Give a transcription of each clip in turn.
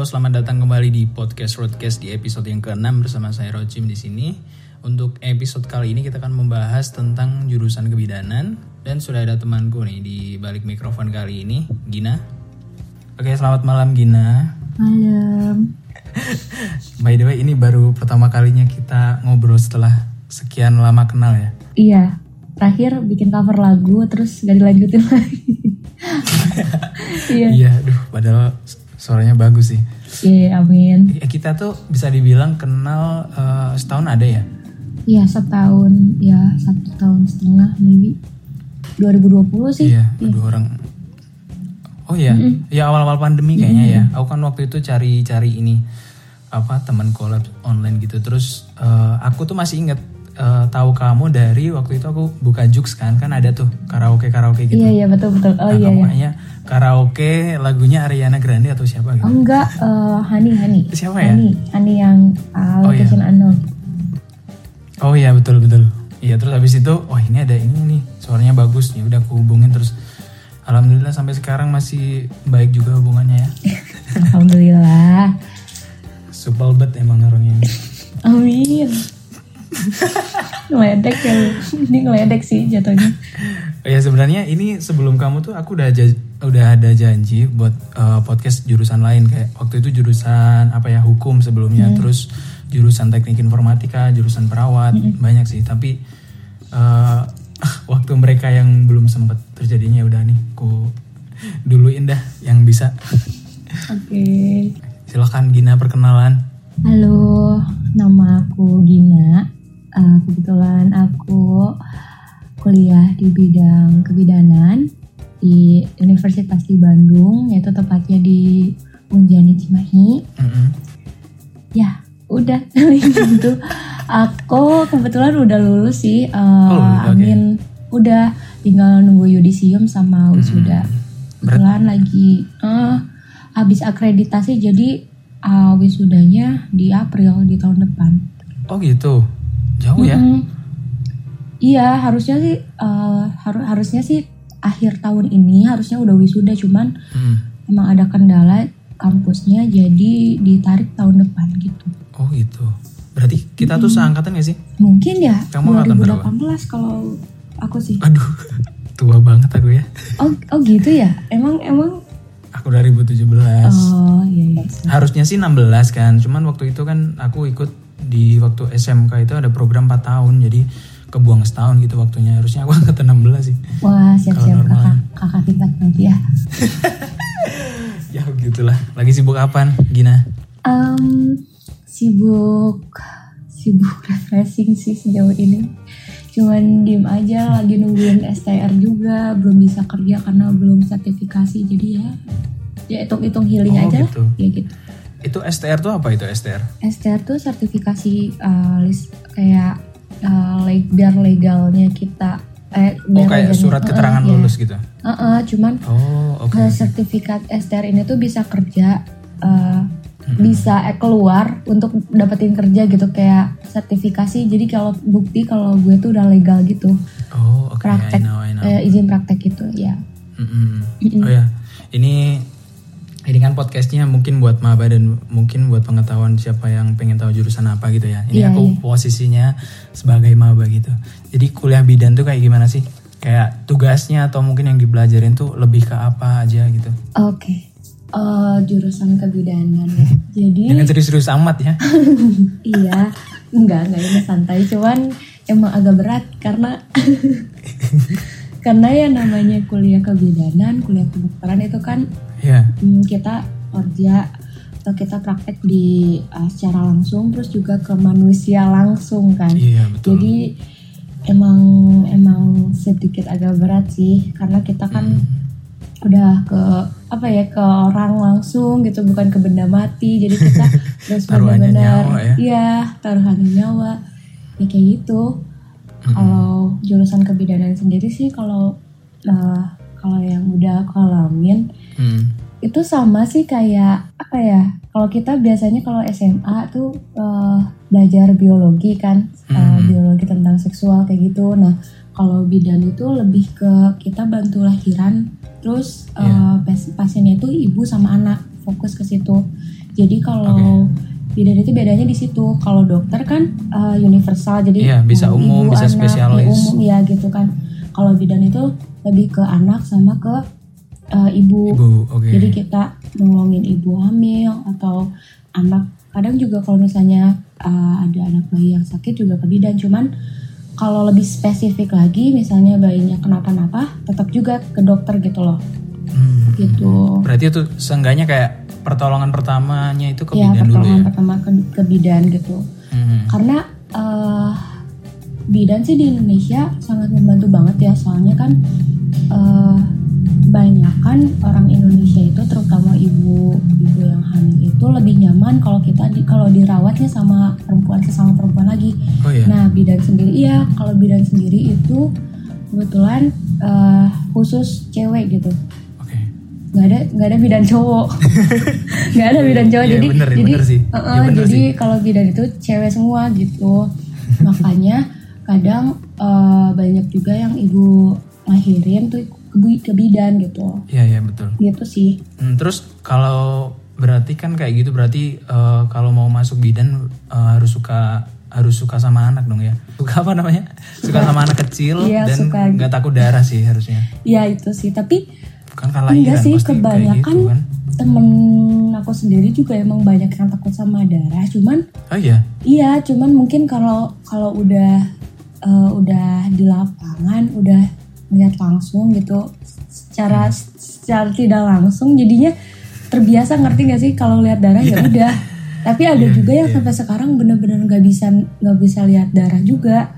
Halo, selamat datang kembali di podcast Roadcast di episode yang ke-6 bersama saya Rojim di sini. Untuk episode kali ini kita akan membahas tentang jurusan kebidanan dan sudah ada temanku nih di balik mikrofon kali ini, Gina. Oke, selamat malam Gina. Malam. By the way, ini baru pertama kalinya kita ngobrol setelah sekian lama kenal ya. Iya, terakhir bikin cover lagu terus gak dilanjutin lagi. Iya. Iya, aduh, padahal suaranya bagus sih. Iya, amin. Ya, kita tuh bisa dibilang kenal eh, setahun ada ya. Iya, setahun, ya satu tahun setengah maybe. 2020 sih. Iya, dua orang. Oh iya, ya awal-awal pandemi kayaknya ya. Aku kan waktu itu cari-cari ini apa teman collab online gitu. Terus eh, aku tuh masih inget eh, tahu kamu dari waktu itu aku buka Jux kan, kan ada tuh karaoke karaoke gitu. Iya, iya betul betul. Oh Nah, iya, kamu iya. kayaknya karaoke lagunya Ariana Grande atau siapa gitu? Oh enggak, eh, Hani, Hani. Siapa ya? Hani, Hani yang uh, Oh, iya. unknown. Oh iya betul betul. Iya terus habis itu, oh ini ada ini nih, suaranya bagus nih. Udah aku hubungin terus. Alhamdulillah sampai sekarang masih baik juga hubungannya ya. Alhamdulillah. Supel bet emang orangnya ini. Amin. ngeledek ya. Ini ngeledek sih jatuhnya. Oh ya sebenarnya ini sebelum kamu tuh aku udah udah ada janji buat uh, podcast jurusan lain kayak waktu itu jurusan apa ya hukum sebelumnya terus jurusan teknik informatika jurusan perawat banyak sih tapi uh, waktu mereka yang belum sempat terjadinya udah nih ku duluin dah yang bisa Oke. silakan Gina perkenalan Halo, nama aku Gina. Eh, kebetulan aku kuliah di bidang kebidanan di Universitas di Bandung, yaitu tepatnya di Unjani Cimahi. Mm-mm. Ya, udah gitu. Aku kebetulan udah lulus sih. eh, Oh. Amin. Udah tinggal nunggu yudisium sama wisuda. Kebetulan lagi eh, habis akreditasi jadi eh, wisudanya di April di tahun depan. oh gitu jauh ya Mm-mm. Iya, harusnya sih eh, haru- harusnya sih akhir tahun ini harusnya udah wisuda cuman Hmm. emang ada kendala kampusnya jadi ditarik tahun depan gitu. oh gitu berarti kita tuh seangkatan gak sih Mungkin ya Kamu angkatan berapa? 2018 kalau aku sih. aduh tua banget aku ya Oh, oh gitu ya. Emang emang Aku 2017. oh iya iya. Harusnya sih 16 kan. Cuman waktu itu kan aku ikut di waktu SMK itu ada program 4 tahun. Jadi kebuang setahun gitu waktunya. Harusnya aku angkatan 16 sih. Wah, siap-siap kakak kakak tibat nanti ya. Ya begitulah. Lagi sibuk apaan Gina? Em, sibuk sibuk refreshing sih sejauh ini. Cuman diem aja lagi nungguin STR juga, belum bisa kerja karena belum sertifikasi. Jadi ya ya hitung-hitung healing Oh, aja gitu. Ya gitu. Itu STR tuh apa itu STR? STR tuh sertifikasi uh, list kayak uh, biar legalnya kita eh Oh kayak legalnya- surat uh-uh, keterangan iya. lulus gitu. Uh-uh, cuman Oh oke. uh, sertifikat STR ini tuh bisa kerja uh, bisa eh, keluar untuk dapetin kerja gitu kayak sertifikasi jadi kalau bukti kalau gue tuh udah legal gitu Oh oke. I praktek know I know. eh, izin praktek gitu ya Mm-mm. Oh ya, ini ini kan podcastnya mungkin buat maba dan mungkin buat pengetahuan siapa yang pengen tahu jurusan apa gitu ya. Ini Iya, aku posisinya sebagai maba gitu. Jadi kuliah bidan tuh kayak gimana sih? Kayak tugasnya atau mungkin yang dipelajarin tuh lebih ke apa aja gitu. oke Eh, jurusan kebidanan ya jadi Jangan serius-serius amat ya. iya enggak enggak ini santai cuman emang agak berat karena karena ya namanya kuliah kebidanan kuliah kedokteran itu kan ya. hmm, kita kerja atau kita praktek di uh, secara langsung terus juga ke manusia langsung kan Iya betul. jadi emang emang sedikit agak berat sih karena kita kan Hmm. udah ke apa ya ke orang langsung gitu bukan ke benda mati jadi kita terus benar-benar ya. iya taruhannya nyawa ya kayak gitu Mm-mm. kalau jurusan kebidanan sendiri sih kalau uh, kalau yang udah aku alamin Hmm. itu sama sih kayak apa ya kalau kita biasanya kalau SMA tuh uh, belajar biologi kan uh, Hmm. biologi tentang seksual kayak gitu nah kalau bidan itu lebih ke kita bantu lahiran terus uh, pas- pasiennya itu ibu sama anak fokus ke situ Jadi kalau bidan itu bedanya di situ. Kalau dokter kan uh, universal, jadi Iya, bisa uh, umum, ibu, bisa anak, spesialis. ya, umum ya gitu kan. Kalau bidan itu lebih ke anak sama ke uh, ibu. Ibu, oke. Jadi kita nolongin ibu hamil atau anak. Kadang juga kalau misalnya uh, ada anak bayi yang sakit juga ke bidan. Cuman kalau lebih spesifik lagi, misalnya bayinya kenapa-napa, tetap juga ke dokter gitu loh. Hmm. Gitu. Berarti itu seenggaknya kayak pertolongan pertamanya itu ke Ya, bidan dulu ya. pertolongan pertama ke, ke bidan gitu. Hmm. Karena eh, bidan sih di Indonesia sangat membantu banget ya, soalnya kan eh, banyak kan orang Indonesia itu terutama ibu ibu yang hamil itu lebih nyaman kalau kita di kalau dirawatnya sama perempuan sesama perempuan lagi. Oh iya. Nah bidan sendiri iya kalau bidan sendiri itu kebetulan eh, khusus cewek gitu Oke. nggak ada nggak ada bidan cowok nggak ada bidan cowok Iya, jadi bener, jadi bener sih. uh-uh, Iya, bener jadi kalau bidan itu cewek semua gitu makanya kadang eh, banyak juga yang ibu lahirin tuh ke, bi- ke bidan gitu Iya, iya betul. gitu sih Hmm, terus kalau berarti kan kayak gitu berarti eh, kalau mau masuk bidan eh, harus suka harus suka sama anak dong ya. Suka apa namanya? Suka sama anak kecil Iya, dan nggak takut darah sih harusnya. ya itu sih tapi Kan kalau enggak sih kebanyakan gitu kan. temen aku sendiri juga emang banyak yang takut sama darah cuman Oh iya. Iya, cuman mungkin kalau kalau udah eh, udah di lapangan, udah lihat langsung gitu, secara secara tidak langsung, jadinya terbiasa ngerti gak sih kalau lihat darah ya udah. Tapi ada Iya, juga yang iya. sampai sekarang bener-bener nggak bisa nggak bisa lihat darah juga.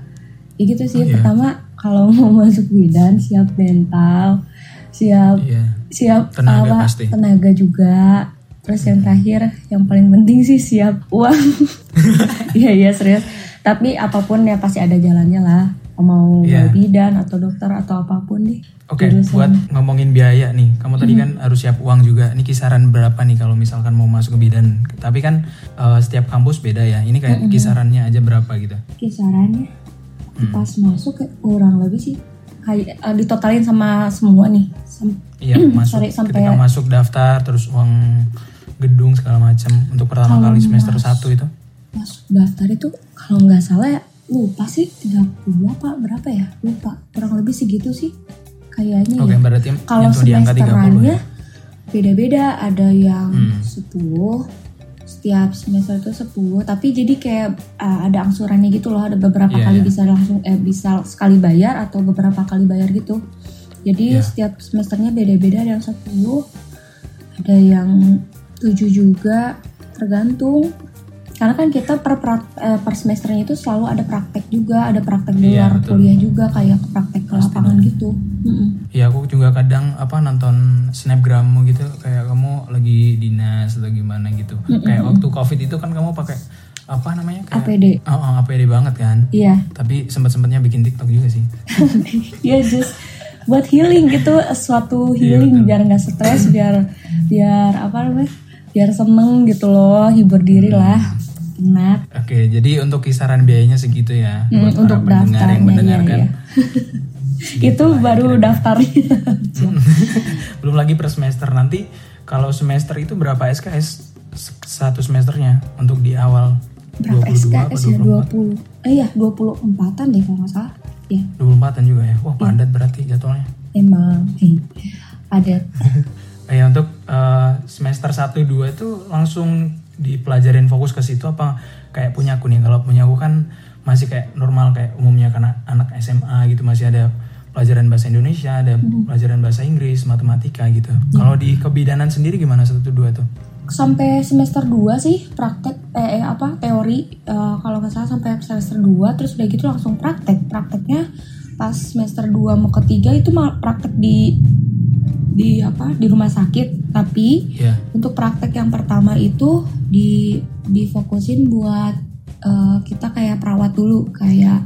Ya gitu sih. Oh, iya. Pertama kalau mau masuk bidan siap mental, siap Iya. siap Tenaga apa, pasti. tenaga juga terus yang terakhir yang paling penting sih siap uang iya iya serius tapi apa pun ya pasti ada jalannya lah mau mau bidan atau dokter atau apa pun deh Oke, Jurusan. buat ngomongin biaya nih, kamu tadi kan harus siap uang juga. Ini kisaran berapa nih kalau misalkan mau masuk ke bidan? Tapi kan eh, setiap kampus beda ya. Ini kayak kisarannya aja berapa gitu? kisarannya Hmm. pas masuk kurang lebih sih kayak eh, ditotalin sama semua nih Sam- Iya, masuk Sorry, sampai- ketika masuk daftar terus uang gedung segala macam untuk pertama kali semester mas- 1 itu. masuk daftar itu kalau nggak salah ya lupa sih 30 apa berapa ya lupa kurang lebih segitu sih kayaknya Oke, ya berarti kalau 30 semesterannya ya. beda-beda ada yang Hmm. 10 setiap semester itu 10 tapi jadi kayak uh, ada angsurannya gitu loh ada beberapa Iya, kali iya. bisa langsung eh bisa sekali bayar atau beberapa kali bayar gitu jadi Iya. setiap semesternya beda-beda ada yang 10 ada yang 7 juga tergantung karena kan kita per, eh, per semesternya itu selalu ada praktek juga ada praktek di Iya, luar betul. kuliah juga kayak praktek ke lapangan gitu Mm-mm. Iya, aku juga kadang apa nonton snapgrammu gitu kayak kamu lagi dinas atau gimana gitu. Kayak waktu Covid itu kan kamu pakai apa namanya? Kayak APD Oh, oh, APD banget kan. iya Tapi sempat-sempatnya bikin TikTok juga sih. Iya just buat healing gitu suatu Iya, healing biar nggak stres biar biar apa namanya biar seneng gitu loh hibur diri Hmm. lah enak Oke, jadi untuk kisaran biayanya segitu ya Hmm, buat untuk para pendengar yang mendengarkan. iya, itu baru daftarnya Belum lagi per semester nanti kalau semester itu berapa SKS satu semesternya untuk di awal berapa 22 apa SKS ya 24? 20 eh iya 24an deh kalau nggak salah ya 24-an juga ya. Iya. Wah, padat berarti jadwalnya. emang eh, ada Ya untuk eh, semester 1 2 itu langsung dipelajarin fokus ke situ apa kayak punya aku nih. Kalau punya aku kan masih kayak normal kayak umumnya karena anak SMA gitu masih ada pelajaran bahasa Indonesia, ada Hmm. pelajaran bahasa Inggris, matematika gitu. Kalau di kebidanan sendiri gimana satu dua tuh? sampai semester 2 sih praktek eh, eh, apa teori eh, kalau nggak salah sampai semester 2 terus udah gitu langsung praktek prakteknya pas semester 2 mau ketiga itu praktek di di apa di rumah sakit. Tapi Ya. untuk praktek yang pertama itu di difokusin buat eh, kita kayak perawat dulu. Kayak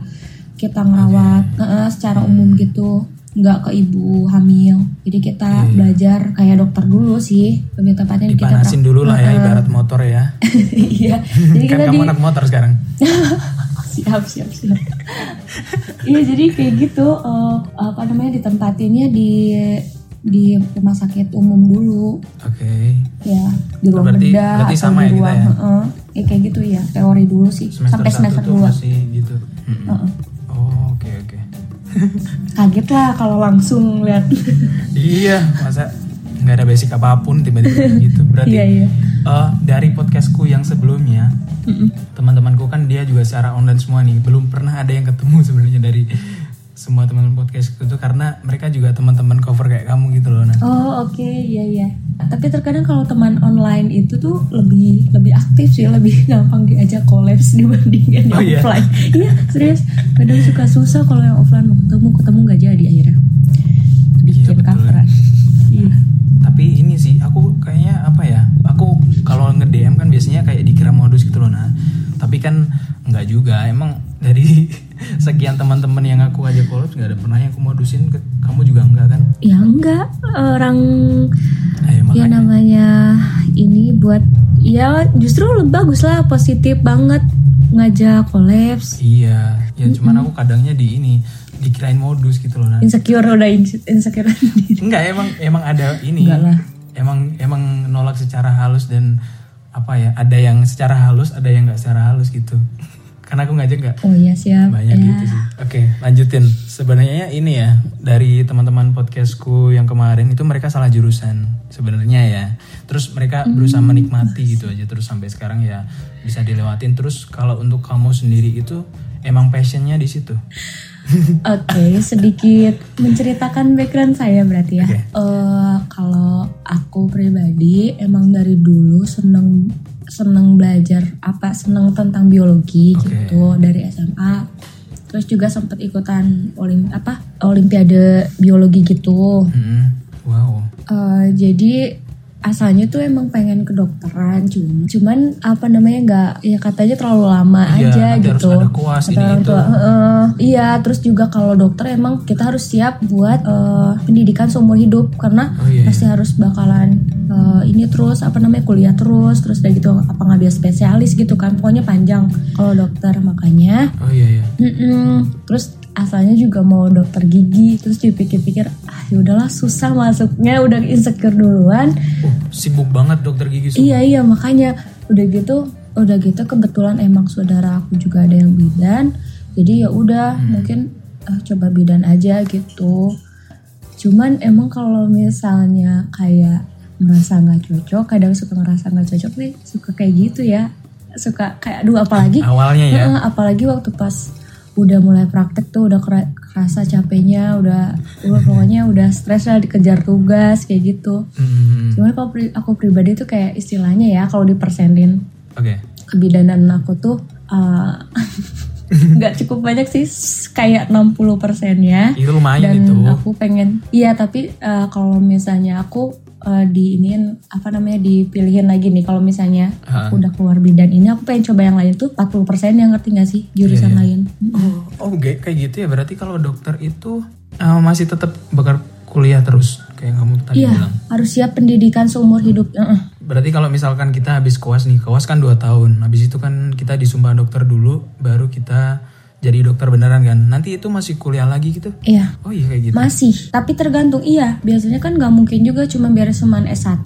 kita ngerawat eh, secara umum gitu. Nggak ke ibu hamil. Jadi kita Iya, iya. belajar kayak dokter dulu sih. Lebih tepatnya kita Dipanasin dulu lah ya ibarat motor ya. iya. Jadi kan kita kamu di anak motor sekarang. siap siap siap. Iya jadi kayak gitu eh, apa namanya ditempatinnya di di rumah sakit umum dulu Oke. ya di ruang Berarti- bedah berarti atau sama di ya kita ruang ya? heeh. ya kayak gitu ya teori dulu sih Semester sampai semester 2 masih gitu. Heeh. Oh, oke oke. kaget lah kalau langsung lihat Iya, masa nggak ada basic apa pun tiba-tiba gitu. Berarti iya iya eh, dari podcastku yang sebelumnya, Mm-mm. teman-temanku kan dia juga secara online semua nih. Belum pernah ada yang ketemu sebenarnya dari semua teman-teman podcastku itu karena mereka juga teman-teman cover kayak kamu gitu loh. Nah. Oh oke iya iya. Tapi terkadang kalau teman online itu tuh lebih lebih aktif sih, lebih gampang diajak kolaps dibandingkan yang Oh, iya? offline. Iya serius. Kadang suka susah kalau yang offline mau ketemu ketemu nggak jadi akhirnya. Bikin Iya, betul. coveran. Iya. Tapi ini sih aku kayaknya apa ya? Aku kalau nge-DM kan biasanya kayak dikira modus gitu loh nah. Tapi kan nggak juga. Emang dari sekian teman-teman yang aku ajak kolaps nggak ada pernah yang aku modusin ke kamu juga enggak kan? Ya enggak orang Ayo ya namanya ini buat ya justru lebih bagus lah positif banget ngajak kolaps Iya, ya cuman aku kadangnya di ini dikirain modus gitu loh nah. insecure udah inse- insecure. Enggak emang emang ada ini. Enggak lah. Emang emang nolak secara halus dan apa ya? Ada yang secara halus, ada yang nggak secara halus gitu. Karena aku ngajak nggak Oh iya siap. banyak ya. gitu sih. Oke, lanjutin. Sebenarnya ini ya dari teman-teman podcastku yang kemarin itu mereka salah jurusan sebenarnya ya. Terus mereka berusaha menikmati gitu aja terus sampai sekarang ya bisa dilewatin. Terus kalau untuk kamu sendiri itu emang passionnya di situ. Oke, sedikit menceritakan background saya berarti ya. Oke. Eh, kalau aku pribadi emang dari dulu seneng seneng belajar apa seneng tentang biologi Oke. gitu dari SMA. Terus juga sempat ikutan olim apa olimpiade biologi gitu. Mm-mm. Wow. Eh, jadi asalnya tuh emang pengen kedokteran cuman cuman apa namanya nggak ya katanya terlalu lama Iya, aja nanti harus gitu ada kuas Kata ini itu. tua, "Heeh." iya terus juga kalau dokter emang kita harus siap buat eh, pendidikan seumur hidup karena Oh iya. pasti harus bakalan eh, ini terus apa namanya kuliah terus terus dari gitu apa ngambil spesialis gitu kan pokoknya panjang kalau dokter makanya Oh iya iya. Terus asalnya juga mau dokter gigi, terus dipikir-pikir, ah ya udahlah susah masuknya, udah insecure duluan. Oh, sibuk banget dokter gigi. Su. Iya iya makanya udah gitu, udah gitu kebetulan emang saudara aku juga ada yang bidan, jadi ya udah mungkin ah, coba bidan aja gitu. Cuman emang kalau misalnya kayak merasa nggak cocok, kadang suka ngerasa nggak cocok nih, suka kayak gitu ya, suka kayak aduh apalagi Awalnya ya. Apalagi waktu pas udah mulai praktek tuh udah kera- kerasa capeknya, udah, udah pokoknya udah stres lah dikejar tugas kayak gitu. Mm-mm. Cuman kalau pri- aku pribadi tuh kayak istilahnya ya kalau dipersenin Oke. kebidanan aku tuh eh, nggak cukup banyak sih kayak 60 persennya Itu lumayan dan itu. aku pengen iya tapi eh, kalau misalnya aku eh, diinin apa namanya dipilihin lagi nih kalau misalnya Ha. aku udah keluar bidan ini aku pengen coba yang lain tuh 40 persen yang ngerti gak sih jurusan Iya, iya. lain Oh, oh kayak kayak gitu ya. Berarti kalau dokter itu eh, masih tetap bakal kuliah terus kayak kamu tadi iya bilang. harus siap pendidikan seumur hidup Heeh. Berarti kalau misalkan kita habis koas nih, koas kan 2 tahun. Habis itu kan kita disumpah dokter dulu, baru kita jadi dokter beneran kan. Nanti itu masih kuliah lagi gitu. iya Oh iya kayak gitu. masih tapi tergantung iya biasanya kan nggak mungkin juga cuma beres seman S1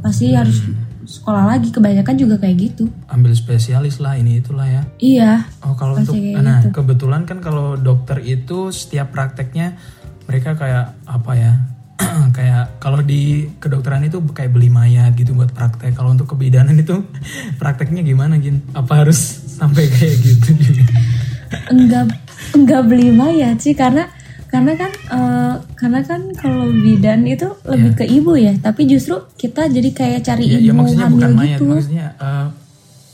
pasti harus sekolah lagi kebanyakan juga kayak gitu Ambil spesialis lah ini itulah ya. iya Oh kalau untuk nah gitu. kebetulan kan kalau dokter itu setiap prakteknya mereka kayak apa ya? kayak kalau di kedokteran itu kayak beli mayat gitu buat praktek. Kalau untuk kebidanan itu prakteknya gimana gin? Apa harus sampai kayak gitu juga? enggak enggak beli mayat sih karena karena kan eh, karena kan kalau bidan itu lebih ke ibu ya tapi justru kita jadi kayak cari Ya, ibu ya maksudnya hamil bukan mayat, gitu maksudnya eh,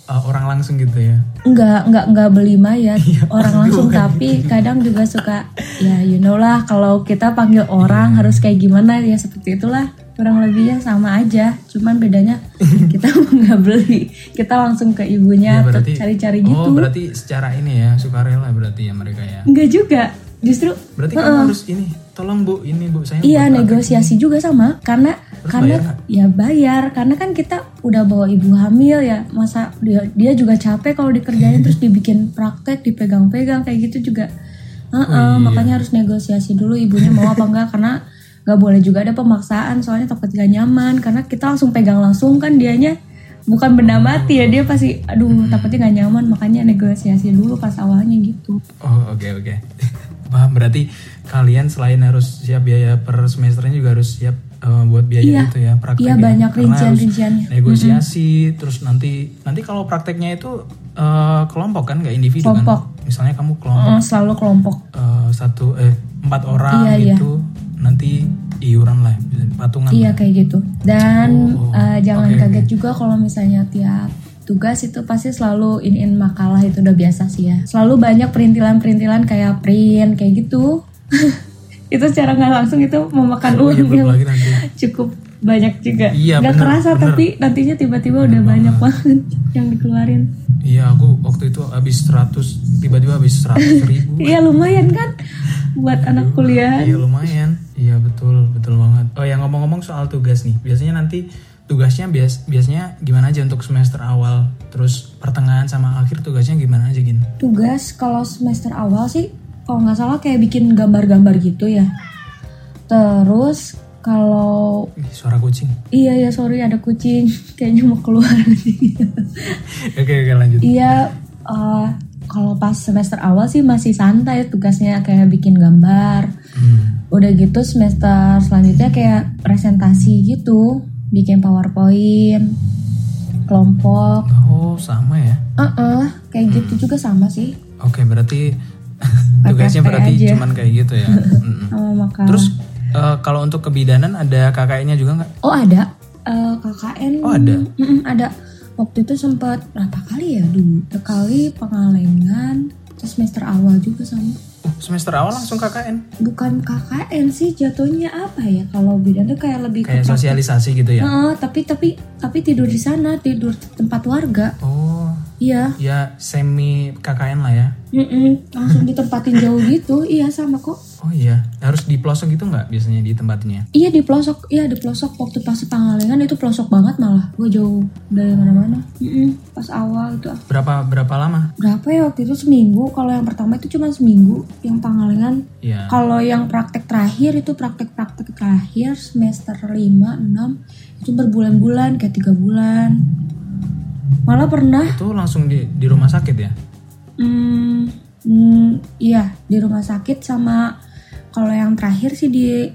eh, orang langsung gitu ya. enggak enggak enggak beli mayat Iya, orang langsung tapi kadang juga suka ya you know lah kalau kita panggil orang Iya. harus kayak gimana ya seperti itulah kurang lebihnya sama aja. Cuman bedanya kita nggak beli. Kita langsung ke ibunya Ya, atau cari-cari gitu. Oh berarti secara ini ya sukarela berarti ya mereka ya. enggak juga. Justru Berarti kamu harus ini, tolong bu, ini bu saya. Iya negosiasi juga sama. Karena Terus karena bayar nggak? ya bayar. Karena kan kita udah bawa ibu hamil ya. Masa dia dia juga capek kalau dikerjain terus dibikin praktek dipegang-pegang kayak gitu juga. Heeh, Oh, iya. makanya harus negosiasi dulu ibunya mau apa enggak. Karena nggak boleh juga ada pemaksaan soalnya takut gak nyaman karena kita langsung pegang langsung kan dianya bukan benda mati ya dia pasti aduh takutnya gak nyaman makanya negosiasi dulu pas awalnya gitu Oh oke oke. Paham berarti kalian selain harus siap biaya per semesternya juga harus siap eh, buat biaya Iya. itu ya praktek. Iya, ya. banyak rincian-rinciannya. Negosiasi terus nanti nanti kalau prakteknya itu eh, kelompok kan nggak individu Kelompok. kan. Misalnya kamu kelompok Eh, selalu kelompok eh, satu eh empat orang Iya, iya. Nanti iuran lah patungan. iya kayak gitu. Dan Oh, eh, jangan oke, kaget juga kalau misalnya tiap tugas itu pasti selalu in makalah itu udah biasa sih ya. Selalu banyak perintilan-perintilan kayak print kayak gitu. Itu secara nggak langsung itu memakan Oh, uang yang cukup banyak juga. Iya, nggak bener, kerasa bener. tapi nantinya tiba-tiba udah banyak banget. yang dikeluarin. Iya aku waktu itu habis 100 tiba-tiba habis 100 ribu. iya lumayan kan buat anak kuliah. Iya lumayan. Iya betul betul banget. Oh ya ngomong-ngomong soal tugas nih, biasanya nanti tugasnya bias biasanya gimana aja untuk semester awal, terus pertengahan sama akhir tugasnya gimana aja gin? tugas kalau semester awal sih kalau nggak salah kayak bikin gambar-gambar gitu ya terus kalau Ih, suara kucing. iya ya sorry ada kucing kayaknya mau keluar oke oke lanjut. iya eh, kalau pas semester awal sih masih santai tugasnya kayak bikin gambar Hmm. Udah gitu semester selanjutnya kayak presentasi gitu bikin powerpoint kelompok Oh sama ya. eh kayak gitu juga sama sih Oke berarti tugasnya berarti aja. cuman kayak gitu ya. Makalah Terus eh, kalau untuk kebidanan ada KKN-nya juga nggak? Oh ada Eh, KKN. Oh, ada? Mm-mm, ada. Waktu itu sempat berapa kali ya dulu? Sekali pengalengan, terus semester awal juga sama. Semester awal langsung KKN. Bukan KKN sih jatuhnya apa ya? Kalau bidan tuh kayak lebih Kayak ke sosialisasi gitu ya. Heeh, tapi tapi tapi tidur di sana, tidur tempat warga. Oh Iya. ya semi KKN lah ya. Mm-mm, langsung ditempatin jauh gitu. Iya sama kok. Oh iya, harus di pelosok gitu nggak biasanya di tempatnya? Iya di pelosok, iya di pelosok waktu pas pengalengan itu pelosok banget malah. Gue jauh dari mana-mana. Mm-mm, pas awal itu Berapa berapa lama? berapa ya waktu itu seminggu kalau yang pertama itu cuma seminggu yang pangalengan Iya. kalau yang praktek terakhir itu praktek-praktek terakhir semester 5, 6 itu berbulan-bulan kayak tiga bulan malah pernah Itu langsung di di rumah sakit ya? hmm, hmm, iya di rumah sakit sama kalau yang terakhir sih di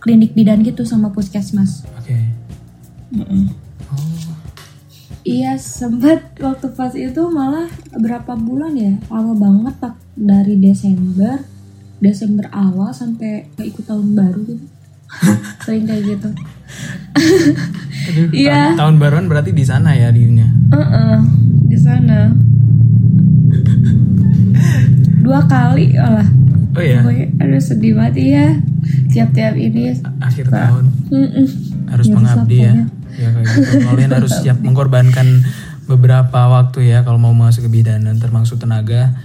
klinik bidan gitu sama puskesmas Oke. Mm-mm. Oh, Iya sempat waktu pas itu malah berapa bulan ya lama banget pak dari Desember Desember awal sampai ikut tahun baru gitu sering kayak gitu Iya. tahun, tahun baruan berarti di sana ya dinya. Heeh, di sana dua kali lah Oh iya, pokoknya aduh sedih banget ya tiap-tiap ini akhir tahun Mm-mm. harus Ya, mengabdi ya. Ya kayak gitu. Kalian harus siap mengorbankan beberapa waktu ya kalau mau masuk ke bidanan termasuk tenaga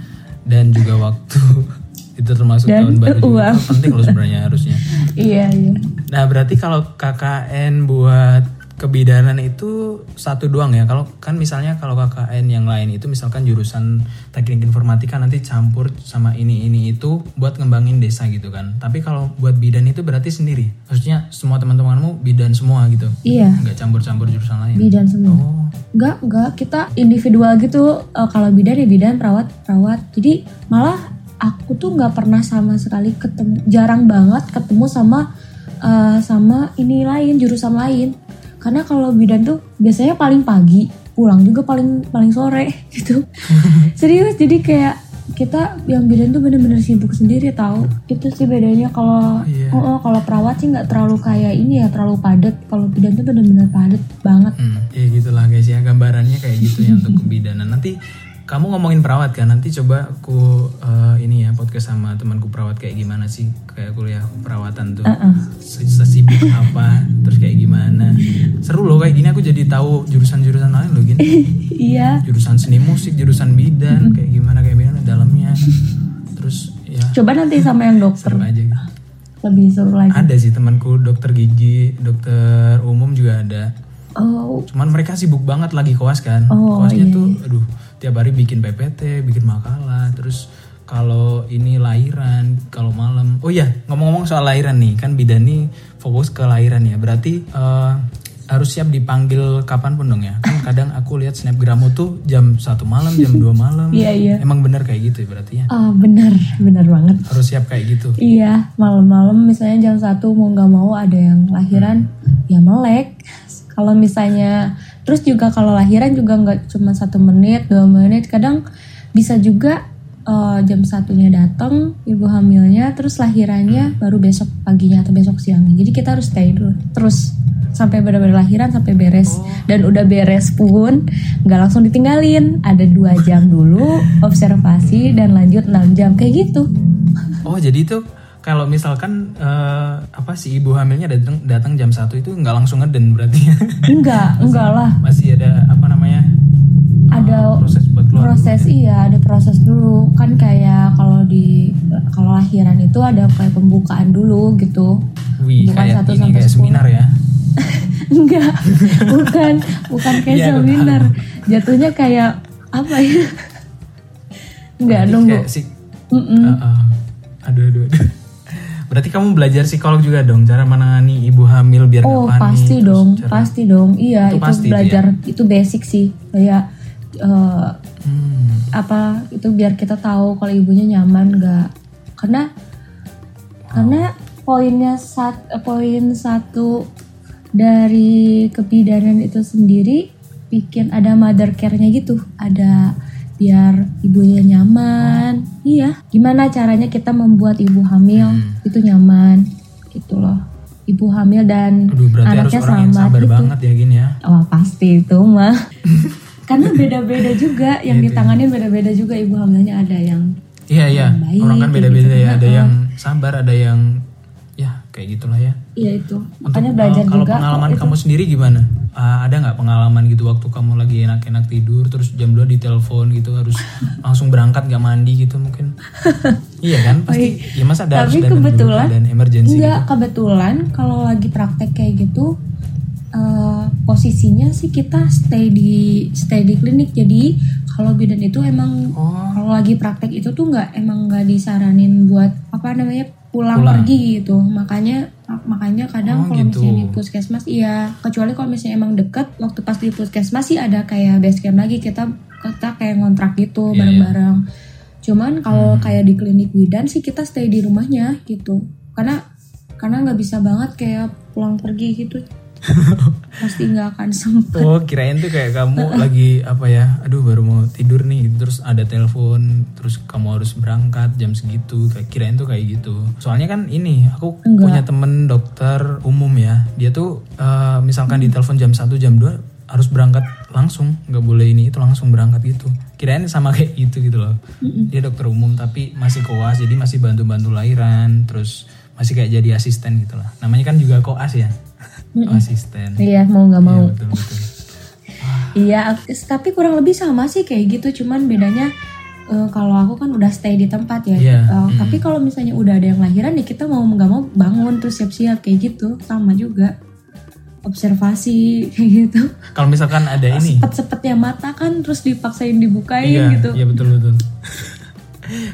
dan juga waktu. Itu termasuk Dan tahun baru juga. penting loh sebenarnya harusnya. iya iya Nah berarti kalau KKN buat kebidanan itu satu doang ya. Kalau kan misalnya kalau KKN yang lain itu misalkan jurusan teknik informatika nanti campur sama ini ini itu buat ngembangin desa gitu kan. Tapi kalau buat bidan itu berarti sendiri. Maksudnya semua teman-temanmu bidan semua gitu. iya Nggak campur-campur jurusan lain. bidan semua Oh, Enggak, enggak. Kita individual gitu. Eh, kalau bidan ya bidan, perawat, perawat. Jadi malah aku tuh nggak pernah sama sekali ketemu, jarang banget ketemu sama eh, sama ini lain, jurusan lain. Karena kalau bidan tuh biasanya paling pagi, pulang juga paling paling sore gitu. Serius, jadi kayak kita yang bidan tuh bener-bener sibuk sendiri tahu. Itu sih bedanya kalau iya. oh, oh, kalau perawat sih nggak terlalu kayak ini ya, terlalu padat. Kalau bidan tuh bener-bener padat banget. hmm, ya gitulah guys ya gambarannya kayak gitu ya untuk kebidanan. Nanti kamu ngomongin perawat kan? Nanti coba aku eh, ini ya podcast sama temanku perawat kayak gimana sih kayak kuliah perawatan tuh. Heeh. Se- sesibuk apa terus kayak gimana seru loh kayak gini aku jadi tahu jurusan-jurusan lain loh gini Iya. jurusan seni musik jurusan bidan kayak gimana kayak gimana dalamnya terus ya Coba nanti sama yang dokter seru aja gitu. lebih seru lagi. ada sih temanku dokter gigi dokter umum juga ada Oh, cuman mereka sibuk banget lagi koas kan Oh, koasnya iya, tuh aduh tiap hari bikin PPT bikin makalah terus kalau ini lahiran kalau malam. Oh ya ngomong-ngomong soal lahiran nih kan bidan nih fokus ke lahiran ya. Berarti eh, harus siap dipanggil kapan pun dong ya? Kan kadang aku lihat snapgrammu tuh jam satu malam jam 2 malam. Iya, iya. emang bener kayak gitu ya berarti ya? Ah, bener, bener banget. harus siap kayak gitu? Iya, malam-malam misalnya jam satu mau nggak mau ada yang lahiran, ya melek. Kalau misalnya, terus juga kalau lahiran juga nggak cuma satu menit, dua menit, kadang bisa juga eh, jam satunya datang ibu hamilnya, terus lahirannya baru besok paginya atau besok siangnya. Jadi kita harus stay dulu, terus sampai benar-benar lahiran sampai beres. Dan udah beres pun nggak langsung ditinggalin. Ada dua jam dulu observasi dan lanjut 6 jam kayak gitu. Oh jadi itu kalau misalkan eh, apa sih ibu hamilnya datang datang jam satu itu nggak langsung ngeden berarti? Ya enggak enggak lah. masih ada apa namanya ada proses buat keluar proses iya ada proses dulu. Kan kayak kalau di kalau lahiran itu ada kayak pembukaan dulu gitu. Wih, Bukan kayak satu ini sampai kayak seminar ya. enggak bukan bukan kayak aku seminar. jatuhnya kayak apa ya? Enggak nunggu. kayak sih. Mm-mm. aduh, aduh, aduh. Berarti kamu belajar psikolog juga dong, cara menangani ibu hamil biar oh panik. pasti dong cara- pasti dong. Iya Itu itu, pasti itu ya? belajar itu basic sih. Kayak eh, Hmm, apa itu biar kita tahu kalau ibunya nyaman nggak. Karena karena poinnya sat, eh, poin satu dari kebidanan itu sendiri bikin ada mother care-nya gitu. Ada biar ibunya nyaman iya gimana caranya kita membuat ibu hamil Hmm. itu nyaman gitu loh ibu hamil dan aduh berarti harus anaknya orang yang selamat sabar gitu. banget ya gini ya. Wah pasti itu mah. Karena beda-beda juga yang Iya, ditanganin beda-beda juga ibu hamilnya ada yang Iya iya, baik, orang kan kayak beda-beda gitu. ya. Ada Heeh. yang sabar, ada yang ya kayak gitulah ya. iya itu. Makanya eh, belajar kalau juga pengalaman kok itu. kamu sendiri gimana? Ah, ada nggak pengalaman gitu waktu kamu lagi enak-enak tidur terus jam 2 ditelepon gitu harus langsung berangkat nggak mandi gitu mungkin? iya kan pasti. ya masa ada harus Tapi dulu, kebetulan dan emergency Enggak, gitu. kebetulan kalau lagi praktek kayak gitu eh, posisinya sih kita stay di stay di klinik. Jadi kalau bidan itu emang Oh, kalau lagi praktek itu tuh nggak emang nggak disaranin buat apa namanya pulang, Pulang. pergi gitu makanya makanya kadang Oh, kalau gitu. misalnya di puskesmas iya kecuali kalau misalnya emang deket waktu pas di puskesmas sih ada kayak base camp lagi kita kita kayak ngontrak Iya, gitu Hmm. bareng-bareng cuman kalau kayak di klinik bidan sih kita stay di rumahnya gitu karena karena nggak bisa banget kayak pulang pergi gitu pasti nggak akan sempet oh kirain tuh kayak kamu lagi apa ya? Aduh baru mau tidur nih, terus ada telepon, terus kamu harus berangkat jam segitu. Kayak kirain tuh kayak gitu. Soalnya kan ini aku Enggak. punya temen dokter umum ya. Dia tuh eh, misalkan Hmm. di telepon jam 1 jam 2 harus berangkat langsung, nggak boleh ini itu langsung berangkat gitu. Kirain sama kayak gitu gitu loh. Dia dokter umum tapi masih koas, jadi masih bantu-bantu lahiran, terus masih kayak jadi asisten gitu lah. Namanya kan juga koas ya. Asisten. iya mau nggak mau Iya, betul betul. Iya, ak- tapi kurang lebih sama sih kayak gitu. Cuman bedanya eh, kalau aku kan udah stay di tempat ya. Iya, Eh, mm. Tapi kalau misalnya udah ada yang lahiran ya kita mau nggak mau bangun terus siap-siap kayak gitu. Sama juga observasi kayak gitu. Kalau misalkan ada ini, Sepet-sepetnya mata kan terus dipaksain dibukain iya, gitu. iya betul betul.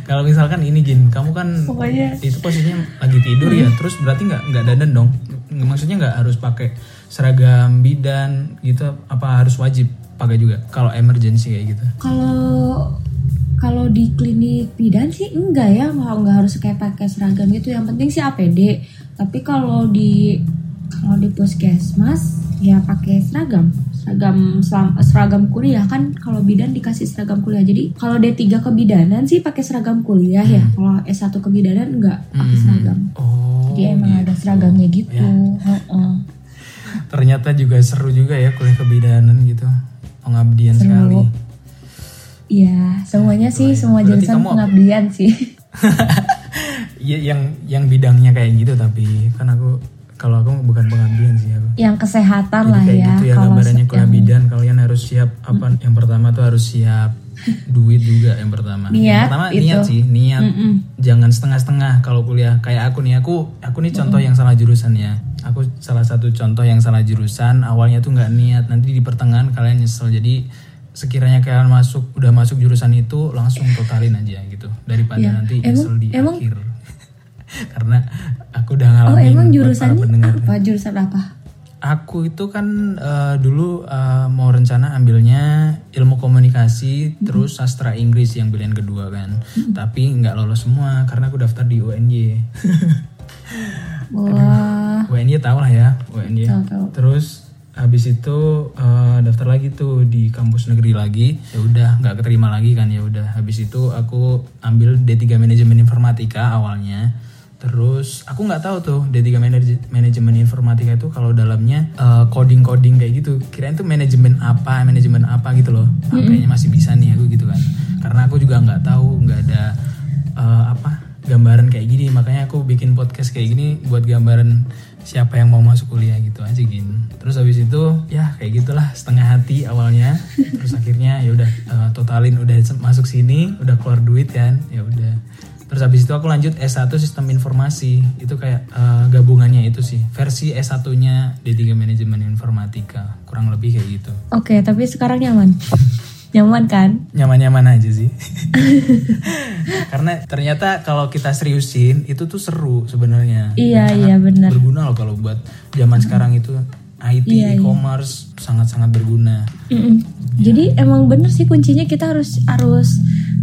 Kalau misalkan ini Jin, kamu kan Pokoknya itu posisinya lagi tidur ya, terus berarti nggak nggak dandan dong? Maksudnya nggak harus pakai seragam bidan gitu? Apa harus wajib pakai juga? Kalau emergency kayak gitu? kalau kalau di klinik bidan sih enggak ya, nggak nggak harus kayak pakai seragam gitu. Yang penting sih APD. Tapi kalau di kalau di puskesmas ya pakai seragam, seragam selam- seragam kuliah kan kalau bidan dikasih seragam kuliah. Jadi kalau D3 kebidanan sih pakai seragam kuliah ya. Kalau S1 kebidanan enggak pakai Hmm. seragam. Oh, Jadi emang gitu. ada seragamnya gitu. Ya. Heeh. Ternyata juga seru juga ya kuliah kebidanan gitu, pengabdian Seru. sekali. Iya, semuanya sih ya. semua Berarti jurusan kamu- pengabdian sih. Iya yang yang bidangnya kayak gitu tapi kan aku kalau aku bukan pengabdian sih aku. Yang kesehatan Jadi lah kayak ya. gitu ya kalau gambarannya se- kuliah yang- bidan kalian harus siap apa yang pertama tuh harus siap duit juga yang pertama. yang Niat, pertama itu. niat sih, niat. Mm-mm. Jangan setengah-setengah kalau kuliah kayak aku nih aku aku nih contoh yang salah jurusan ya. Aku salah satu contoh yang salah jurusan awalnya tuh nggak niat nanti di pertengahan kalian nyesel jadi sekiranya kalian masuk udah masuk jurusan itu langsung totalin aja gitu daripada Iya. nanti Emang- nyesel di emang- akhir karena aku udah Oh ngalamin emang buat para jurusannya apa? Jurusan apa? Aku itu kan eh, dulu eh, mau rencana ambilnya ilmu komunikasi terus sastra Inggris yang pilihan kedua kan. Tapi nggak lolos semua karena aku daftar di UNY. Wah, UNY tau lah ya, UNY. tahu-tahu. Terus habis itu eh, daftar lagi tuh di kampus negeri lagi. Ya udah nggak keterima lagi kan ya udah. Habis itu aku ambil D3 manajemen informatika awalnya. Terus aku nggak tahu tuh D3 manaj- manajemen informatika itu kalau dalamnya eh, coding-coding kayak gitu. Kirain tuh manajemen apa, manajemen apa gitu loh. Ah, Kayaknya masih bisa nih aku gitu kan. Karena aku juga nggak tahu, nggak ada eh, apa gambaran kayak gini. Makanya aku bikin podcast kayak gini buat gambaran siapa yang mau masuk kuliah gitu aja gin. Terus habis itu ya kayak gitulah setengah hati awalnya. Terus akhirnya ya udah eh, totalin udah masuk sini, udah keluar duit kan. Ya udah. Terus habis itu aku lanjut S1 Sistem Informasi. Itu kayak eh, gabungannya itu sih. Versi S1-nya D3 Manajemen Informatika. Kurang lebih kayak gitu. Oke, tapi sekarang nyaman. nyaman kan? Nyaman-nyaman aja sih. Karena ternyata kalau kita seriusin itu tuh seru sebenarnya. Iya, iya, benar. Berguna loh kalau buat zaman sekarang itu IT, Iya, iya. e-commerce sangat-sangat berguna. Mm-mm. Jadi emang bener sih kuncinya kita harus harus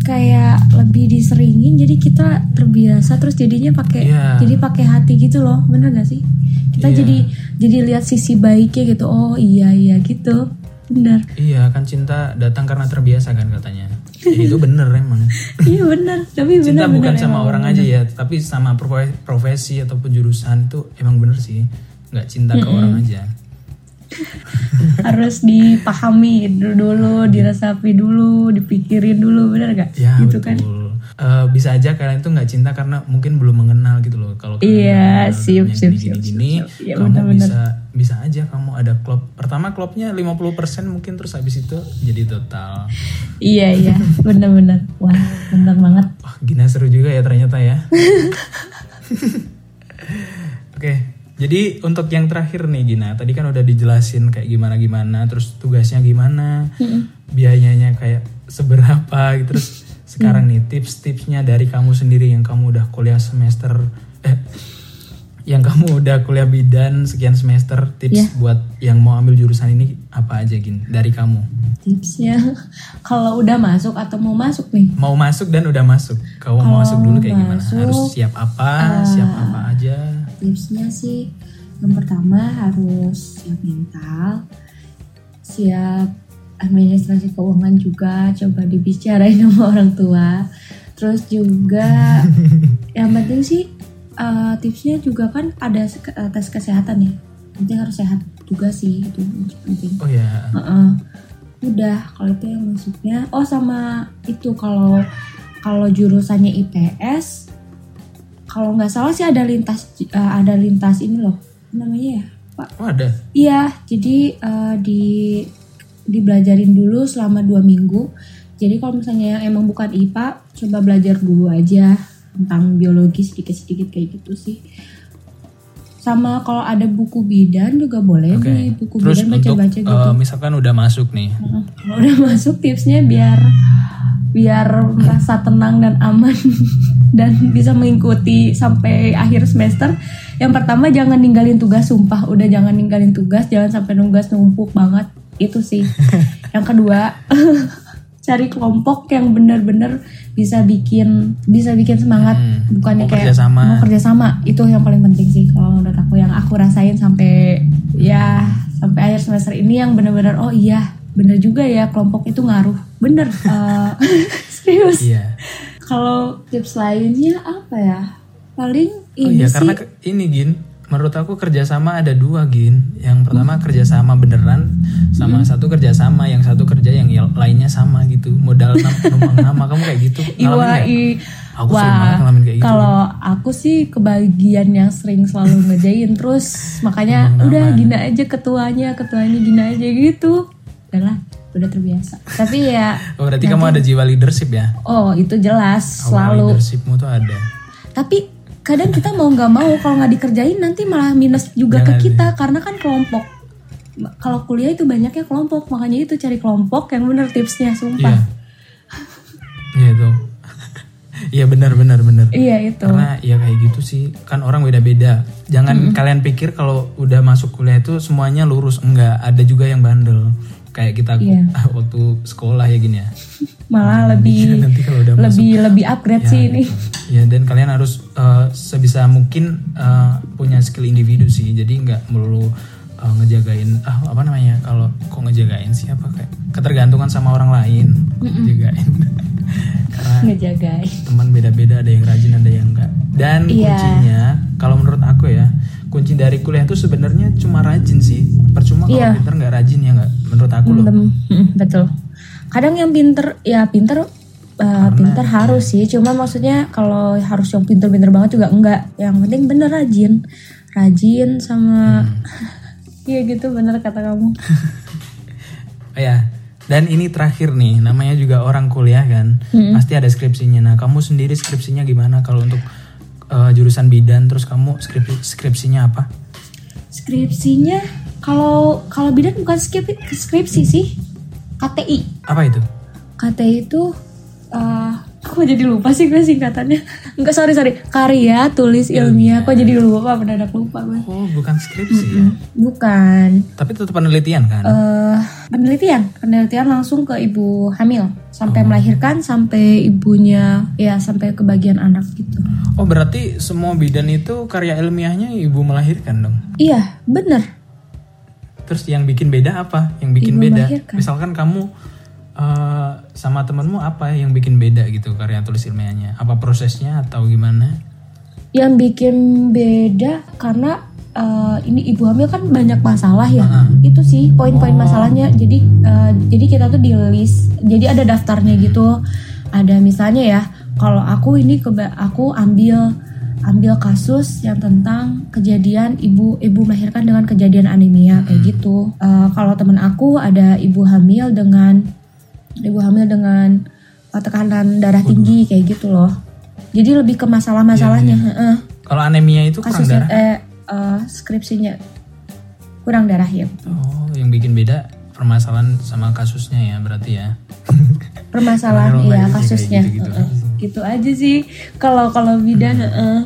kayak lebih diseringin jadi kita terbiasa terus jadinya pakai Iya. jadi pakai hati gitu loh bener gak sih kita Iya. jadi jadi lihat sisi baiknya gitu oh iya iya gitu bener Iya kan cinta datang karena terbiasa kan katanya. Jadi itu bener emang. iya bener tapi bener Cinta bukan bener, sama emang orang aja ya, tapi sama profe- profesi ataupun jurusan itu emang bener sih. Nggak cinta ke orang aja. harus dipahami dulu diresapi dulu dipikirin dulu bener gak Ya gitu betul. kan Eh, bisa aja kalian tuh nggak cinta karena mungkin belum mengenal gitu loh. Kalau kalian Iya, sip, dunia sip, gini, sip, gini, gini, sip. Iya, kamu benar-benar. bisa bisa aja kamu ada klub. Pertama klubnya 50% mungkin terus habis itu jadi total. iya iya bener-bener wah bener banget Wah, Gina seru juga ya ternyata ya. Oke, jadi untuk yang terakhir nih Gina, tadi kan udah dijelasin kayak gimana-gimana, terus tugasnya gimana, biayanya kayak seberapa gitu. Terus sekarang nih tips-tipsnya dari kamu sendiri yang kamu udah kuliah semester eh yang kamu udah kuliah bidan sekian semester, tips buat yang mau ambil jurusan ini apa aja Gin dari kamu? tipsnya kalau udah masuk atau mau masuk nih Mau masuk dan udah masuk. Kamu mau masuk dulu kayak gimana? masuk, Harus siap apa? siap apa aja? Tipsnya sih. Yang pertama harus siap mental siap administrasi keuangan juga coba dibicarain sama orang tua. Terus juga yang penting sih eh, tipsnya juga kan ada eh, tes kesehatan ya. Penting harus sehat juga sih itu penting. Oh ya, Heeh. udah kalau itu yang masuknya oh sama itu kalau kalau jurusannya IPS kalau nggak salah sih ada lintas eh, ada lintas ini loh. Namanya ya? Pak? Oh ada. iya jadi eh, di dibelajarin dulu selama dua minggu. Jadi kalau misalnya yang emang bukan IPA coba belajar dulu aja tentang biologi sedikit-sedikit kayak gitu sih. Sama kalau ada buku bidan juga boleh Oke. nih buku Terus bidan baca-baca gitu. eh, misalkan udah masuk nih. Kalau udah masuk tipsnya biar biar merasa tenang dan aman dan bisa mengikuti sampai akhir semester. Yang pertama jangan ninggalin tugas sumpah, udah jangan ninggalin tugas, jangan sampai tugas numpuk banget. Itu sih. Yang kedua, cari kelompok yang benar-benar bisa bikin bisa bikin semangat Hmm, bukannya mau kayak kerjasama. mau kerjasama itu yang paling penting sih kalau menurut aku yang aku rasain sampai ya sampai akhir semester ini yang benar-benar oh iya bener juga ya kelompok itu ngaruh bener Eh, serius iya. Kalau tips lainnya apa ya paling Oh ini iya sih karena ini Gin, menurut aku kerjasama ada dua Gin. Yang pertama kerjasama beneran, sama Hmm. satu kerjasama, yang satu kerja yang yang lainnya sama gitu. Modal numpang nama kamu kayak gitu. Ngalamin Aku sering banget ngalamin kayak gitu. kalau aku sih kebagian yang sering selalu ngejain terus makanya udah gina aja ketuanya ketuanya gina aja gitu udahlah udah terbiasa tapi ya Oh, berarti kamu ada jiwa leadership ya? oh itu jelas Awal selalu leadershipmu tuh ada. tapi kadang kita mau nggak mau kalau nggak dikerjain nanti malah minus juga Jangan. ke kita karena kan kelompok kalau kuliah itu banyaknya kelompok makanya itu cari kelompok yang bener tipsnya sumpah Iya itu. Iya benar benar benar. iya itu Karena ya kayak gitu sih, kan orang beda-beda. Jangan kalian pikir kalau udah masuk kuliah itu semuanya lurus, enggak. Ada juga yang bandel. Kayak kita Iya. waktu sekolah ya gini ya. malah lebih Nanti kalau udah masuk lebih lebih upgrade Ya, sih ini itu. Ya dan kalian harus eh, sebisa mungkin eh, punya skill individu sih. Jadi nggak melulu eh, ngejagain ah apa namanya kalau kok ngejagain sih apa kayak ketergantungan sama orang lain. Ngejagain. Karena ngejagain teman beda-beda ada yang rajin ada yang enggak. Dan Iya. kuncinya kalau menurut aku ya kunci dari kuliah itu sebenarnya cuma rajin sih. Percuma kalau Iya. pinter nggak rajin ya nggak. Menurut aku loh. Mm, betul kadang yang pinter ya pinter uh, pinter harus sih cuma maksudnya kalau harus yang pinter-pinter banget juga enggak yang penting bener rajin rajin sama iya gitu bener kata kamu Oh ya, dan ini terakhir nih, namanya juga orang kuliah kan, pasti ada skripsinya. Nah, kamu sendiri skripsinya gimana kalau untuk eh, jurusan bidan, terus kamu skrip- skripsinya apa? skripsinya kalau kalau bidan bukan skrip- skripsi sih KTI Apa itu? KTI itu uh, aku jadi lupa sih gue singkatannya enggak sorry sorry karya tulis ilmiah kok jadi lupa mendadak lupa gue Oh, bukan skripsi ya. bukan Tapi tetap penelitian kan? eh penelitian penelitian langsung ke ibu hamil sampai melahirkan sampai ibunya ya sampai ke bagian anak gitu Oh, berarti semua bidan itu karya ilmiahnya ibu melahirkan dong. iya bener Terus yang bikin beda apa? Yang bikin Ibu beda? melahirkan. Misalkan kamu eh, sama temenmu apa yang bikin beda gitu karya tulis ilmiahnya? Apa prosesnya atau gimana? yang bikin beda karena eh, ini ibu hamil kan banyak masalah ya. Itu sih poin-poin masalahnya. Jadi eh, jadi kita tuh di list. Jadi ada daftarnya gitu. Ada misalnya ya kalau aku ini keba aku ambil ambil kasus yang tentang kejadian ibu ibu melahirkan dengan kejadian anemia kayak gitu. Eh, kalau temen aku ada ibu hamil dengan ibu hamil dengan tekanan darah tinggi kayak gitu loh jadi lebih ke masalah-masalahnya heeh. Kalau anemia itu kurang kasusnya darah? eh eh, skripsinya kurang darah ya Oh, yang bikin beda permasalahan sama kasusnya ya berarti ya. permasalahan iya juga kasusnya kayak gitu-gitu Heeh. gitu aja sih kalau kalau bidan heeh.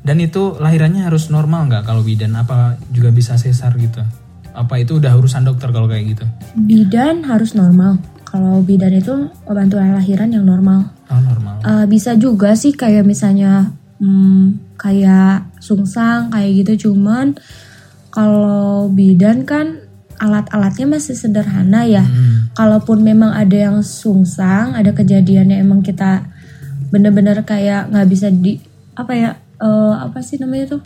Dan itu lahirannya harus normal nggak kalau bidan? Apa juga bisa sesar gitu? Apa itu udah urusan dokter kalau kayak gitu? bidan harus normal kalau bidan itu bantuan lahiran yang normal Oh normal. Eh, bisa juga sih kayak misalnya hmm, kayak sungsang kayak gitu cuman kalau bidan kan alat-alatnya masih sederhana ya Hmm. kalaupun memang ada yang sungsang ada kejadiannya emang kita bener-bener kayak nggak bisa di apa ya eh, apa sih namanya tuh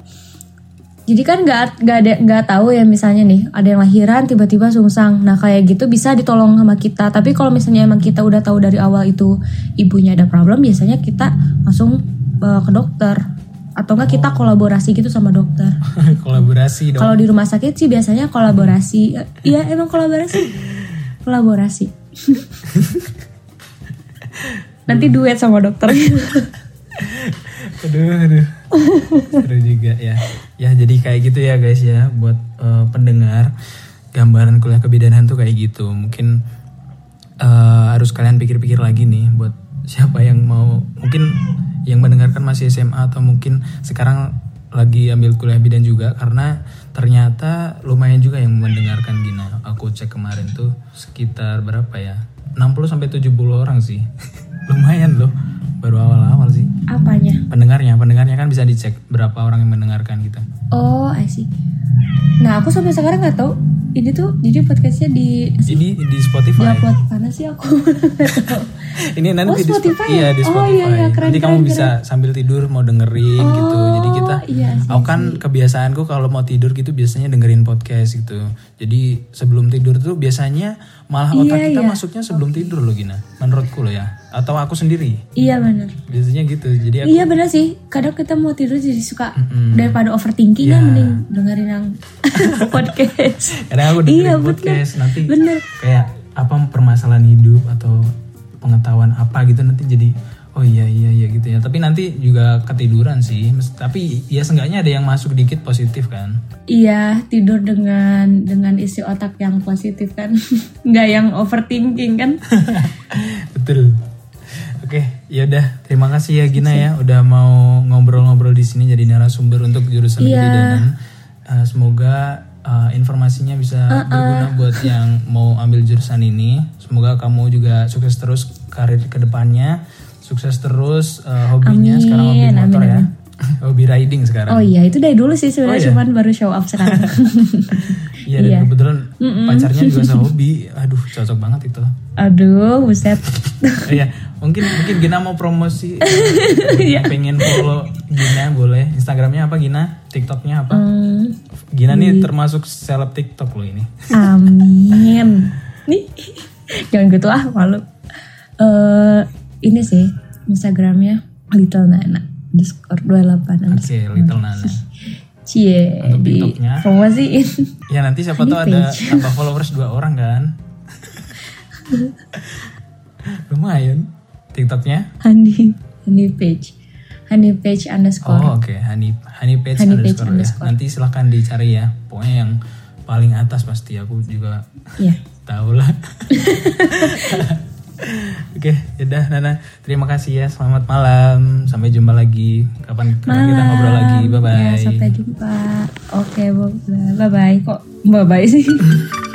jadi kan nggak nggak ada nggak tahu ya misalnya nih ada yang lahiran tiba-tiba sungsang nah kayak gitu bisa ditolong sama kita tapi kalau misalnya emang kita udah tahu dari awal itu ibunya ada problem biasanya kita langsung eh, ke dokter atau enggak kita kolaborasi gitu sama dokter Kolaborasi dong. kalau di rumah sakit sih biasanya kolaborasi. Iya emang kolaborasi. Kolaborasi. Nanti duet sama dokter. Aduh, aduh. Seru juga ya. Ya jadi kayak gitu ya guys ya buat eh, pendengar gambaran kuliah kebidanan tuh kayak gitu. Mungkin eh, harus kalian pikir-pikir lagi nih buat siapa yang mau mungkin yang mendengarkan masih SMA atau mungkin sekarang lagi ambil kuliah bidan juga karena ternyata lumayan juga yang mendengarkan Gina. Aku cek kemarin tuh sekitar berapa ya? 60 sampai 70 orang sih. lumayan loh. Baru awal-awal sih. Apanya? pendengarnya pendengarnya kan bisa dicek berapa orang yang mendengarkan gitu Oh, I see. Nah, aku sampai sekarang nggak tahu. Ini tuh jadi podcastnya di ini di di Spotify upload. Mana sih aku? ini nanti Oh, di Spo- Spotify iya ya? di Oh, Spotify. iya, iya, keren, nanti kamu keren, bisa sambil tidur mau dengerin gitu. Jadi kita iya sih, aku kan kebiasaanku kalau mau tidur gitu biasanya dengerin podcast gitu. Jadi sebelum tidur tuh biasanya malah Iya, otak kita iya. masuknya sebelum tidur loh Gina. Menurutku loh ya. Atau aku sendiri? Iya benar. biasanya gitu jadi aku Iya benar sih. Kadang kita mau tidur jadi suka Mm-mm. daripada overthinking Iya. kan mending dengerin yang podcast. kadang aku dengerin Iya, bener. podcast nanti Bener. kayak apa permasalahan hidup atau pengetahuan apa gitu nanti jadi Oh iya iya iya gitu ya. Tapi nanti juga ketiduran sih. Tapi ya seenggaknya ada yang masuk dikit positif kan. Iya, tidur dengan dengan isi otak yang positif kan. Nggak yang overthinking kan. Betul. Oke, ya udah. Terima kasih ya Gina ya udah mau ngobrol-ngobrol di sini jadi narasumber untuk jurusan Iya. kebidanan. Eh, semoga eh, informasinya bisa berguna buat yang mau ambil jurusan ini. Semoga kamu juga sukses terus karir ke depannya. Sukses terus eh, hobinya sekarang hobi Amin, motor amin, ya. hobi riding sekarang. Oh iya, itu dari dulu sih sebenarnya Oh iya? cuman baru show up sekarang. Iya dan kebetulan pacarnya juga sehobi. Aduh cocok banget itu. Aduh, buset. Iya, mungkin mungkin Gina mau promosi eh, Iya. pengen follow Gina boleh. Instagramnya apa Gina? TikToknya apa? Hmm, Gina nih termasuk seleb TikTok loh ini. amin. Nih, jangan gitu ah malu. Eh ini sih Instagramnya Little Nana underscore 28 Oke, Little Nana. Cie Untuk di TikToknya? promosiin. Ya nanti siapa tahu ada tambah followers dua orang kan? Lumayan. TikToknya? Honey Honey page Honey page underscore Oh oke, Honey Honey Page Honey Page underscore, ya. Nanti silahkan dicari ya. Pokoknya yang paling atas pasti aku juga Iya. tahu lah. Oke, yaudah Nana. Terima kasih ya. Selamat malam. Sampai jumpa lagi. Kapan kapan kita ngobrol lagi. Bye bye. Ya, sampai jumpa. Oke, bye bye. Kok bye bye sih?